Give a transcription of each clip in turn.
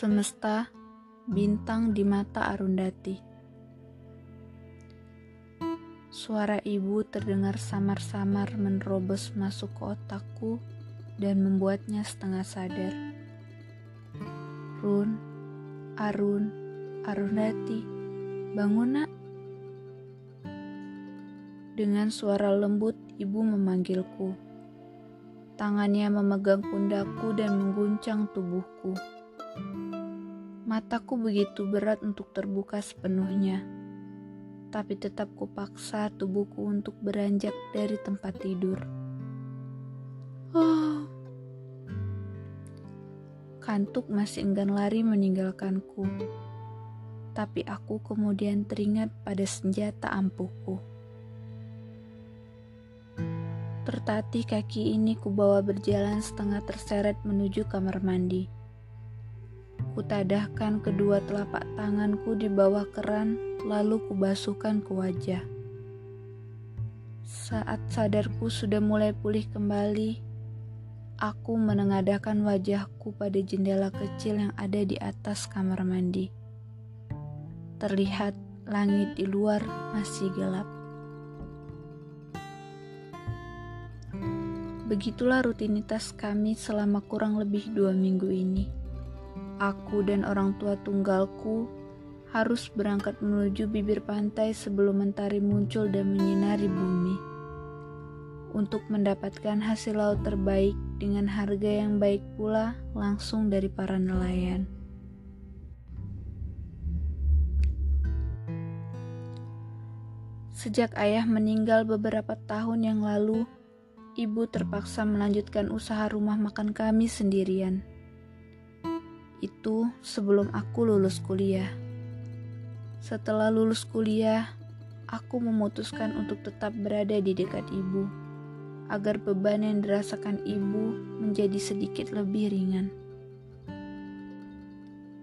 Semesta, bintang di mata Arundati. Suara ibu terdengar samar-samar menerobos masuk ke otakku dan membuatnya setengah sadar. Run, Arun, Arundati, bangun nak. Dengan suara lembut, ibu memanggilku. Tangannya memegang pundakku dan mengguncang tubuhku. Mataku begitu berat untuk terbuka sepenuhnya, tapi tetap kupaksa tubuhku untuk beranjak dari tempat tidur. Oh. Kantuk masih enggan lari meninggalkanku, tapi aku kemudian teringat pada senjata ampuhku. Tertatih kaki ini kubawa berjalan setengah terseret menuju kamar mandi. Kutadahkan kedua telapak tanganku di bawah keran, lalu kubasuhkan ke wajah. Saat sadarku sudah mulai pulih kembali, aku menengadahkan wajahku pada jendela kecil yang ada di atas kamar mandi. Terlihat langit di luar masih gelap. Begitulah rutinitas kami selama kurang lebih dua minggu ini aku dan orang tua tunggalku harus berangkat menuju bibir pantai sebelum mentari muncul dan menyinari bumi. Untuk mendapatkan hasil laut terbaik dengan harga yang baik pula langsung dari para nelayan. Sejak ayah meninggal beberapa tahun yang lalu, ibu terpaksa melanjutkan usaha rumah makan kami sendirian. Itu sebelum aku lulus kuliah. Setelah lulus kuliah, aku memutuskan untuk tetap berada di dekat ibu, agar beban yang dirasakan ibu menjadi sedikit lebih ringan.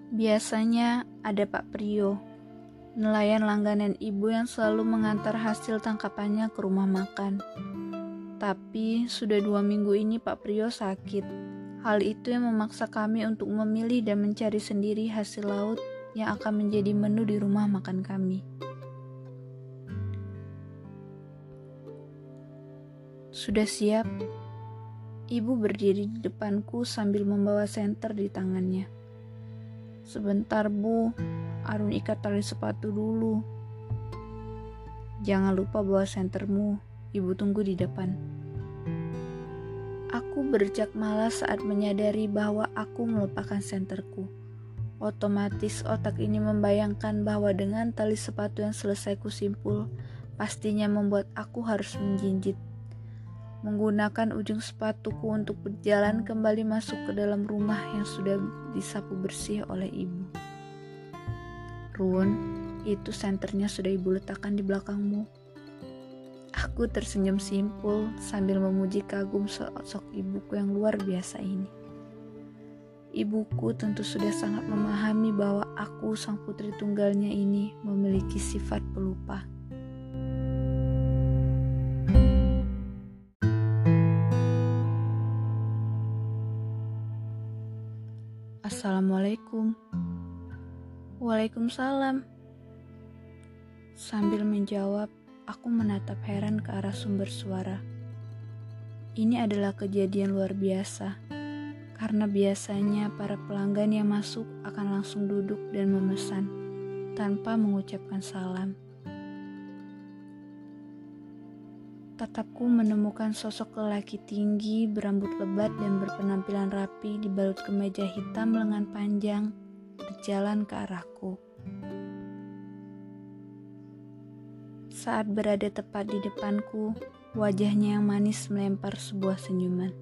Biasanya ada Pak Prio, nelayan langganan ibu yang selalu mengantar hasil tangkapannya ke rumah makan. Tapi sudah dua minggu ini Pak Prio sakit Hal itu yang memaksa kami untuk memilih dan mencari sendiri hasil laut yang akan menjadi menu di rumah makan kami. Sudah siap? Ibu berdiri di depanku sambil membawa senter di tangannya. Sebentar, Bu. Arun ikat tali sepatu dulu. Jangan lupa bawa sentermu. Ibu tunggu di depan. Aku berjak malas saat menyadari bahwa aku melupakan senterku. Otomatis otak ini membayangkan bahwa dengan tali sepatu yang selesai kusimpul, pastinya membuat aku harus menjinjit. Menggunakan ujung sepatuku untuk berjalan kembali masuk ke dalam rumah yang sudah disapu bersih oleh ibu. Run, itu senternya sudah ibu letakkan di belakangmu. Aku tersenyum simpul sambil memuji kagum sosok ibuku yang luar biasa ini. Ibuku tentu sudah sangat memahami bahwa aku sang putri tunggalnya ini memiliki sifat pelupa. Assalamualaikum. Waalaikumsalam. Sambil menjawab, Aku menatap heran ke arah sumber suara. Ini adalah kejadian luar biasa, karena biasanya para pelanggan yang masuk akan langsung duduk dan memesan tanpa mengucapkan salam. Tatapku menemukan sosok lelaki tinggi, berambut lebat dan berpenampilan rapi di balut kemeja hitam lengan panjang berjalan ke arahku. Saat berada tepat di depanku, wajahnya yang manis melempar sebuah senyuman.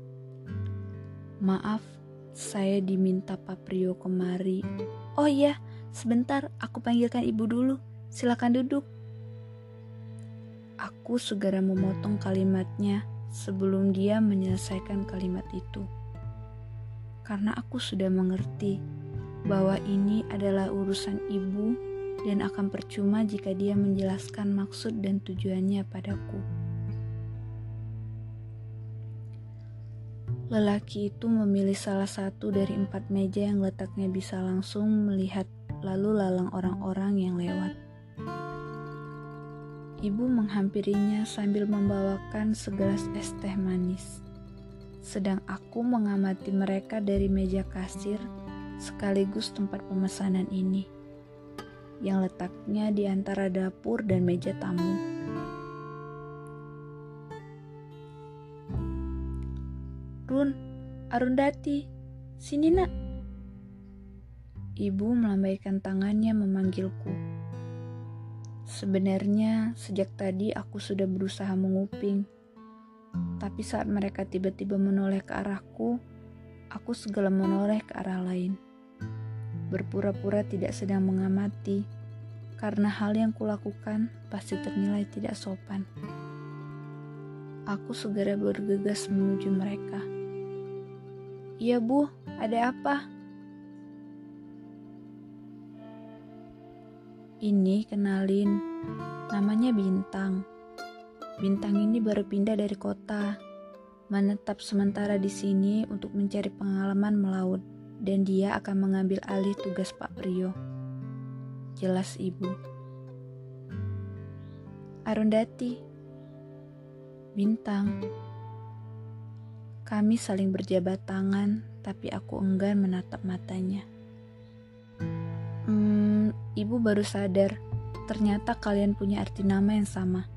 Maaf, saya diminta Pak Prio kemari. Oh iya, sebentar, aku panggilkan ibu dulu. Silakan duduk. Aku segera memotong kalimatnya sebelum dia menyelesaikan kalimat itu. Karena aku sudah mengerti bahwa ini adalah urusan ibu dan akan percuma jika dia menjelaskan maksud dan tujuannya padaku. Lelaki itu memilih salah satu dari empat meja yang letaknya bisa langsung melihat lalu lalang orang-orang yang lewat. Ibu menghampirinya sambil membawakan segelas es teh manis. Sedang aku mengamati mereka dari meja kasir sekaligus tempat pemesanan ini yang letaknya di antara dapur dan meja tamu. Run, Arundati, sini nak. Ibu melambaikan tangannya memanggilku. Sebenarnya sejak tadi aku sudah berusaha menguping. Tapi saat mereka tiba-tiba menoleh ke arahku, aku segala menoleh ke arah lain berpura-pura tidak sedang mengamati, karena hal yang kulakukan pasti ternilai tidak sopan. Aku segera bergegas menuju mereka. Iya bu, ada apa? Ini kenalin, namanya Bintang. Bintang ini baru pindah dari kota, menetap sementara di sini untuk mencari pengalaman melaut dan dia akan mengambil alih tugas Pak Prio. Jelas ibu. Arundati. Bintang. Kami saling berjabat tangan, tapi aku enggan menatap matanya. Hmm, ibu baru sadar, ternyata kalian punya arti nama yang sama.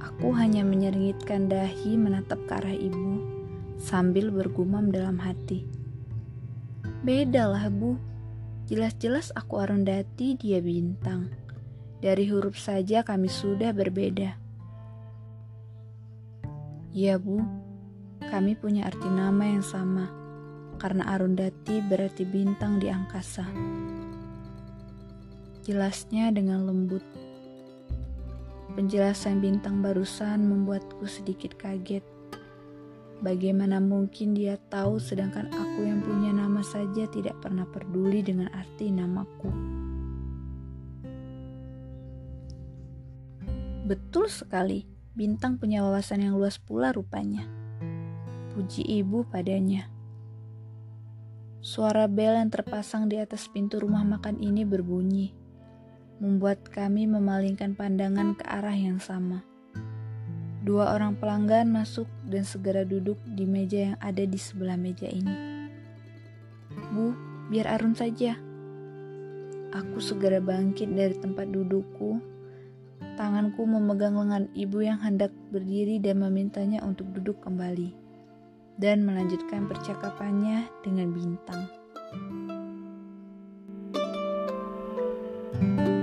Aku hanya menyeringgitkan dahi menatap ke arah ibu sambil bergumam dalam hati. Beda lah bu, jelas-jelas aku Arundati dia bintang. Dari huruf saja kami sudah berbeda. Ya bu, kami punya arti nama yang sama, karena Arundati berarti bintang di angkasa. Jelasnya dengan lembut. Penjelasan bintang barusan membuatku sedikit kaget Bagaimana mungkin dia tahu sedangkan aku yang punya nama saja tidak pernah peduli dengan arti namaku. Betul sekali, Bintang punya wawasan yang luas pula rupanya. Puji ibu padanya. Suara bel yang terpasang di atas pintu rumah makan ini berbunyi, membuat kami memalingkan pandangan ke arah yang sama. Dua orang pelanggan masuk dan segera duduk di meja yang ada di sebelah meja ini. Bu, biar Arun saja. Aku segera bangkit dari tempat dudukku. Tanganku memegang lengan ibu yang hendak berdiri dan memintanya untuk duduk kembali. Dan melanjutkan percakapannya dengan bintang. thank you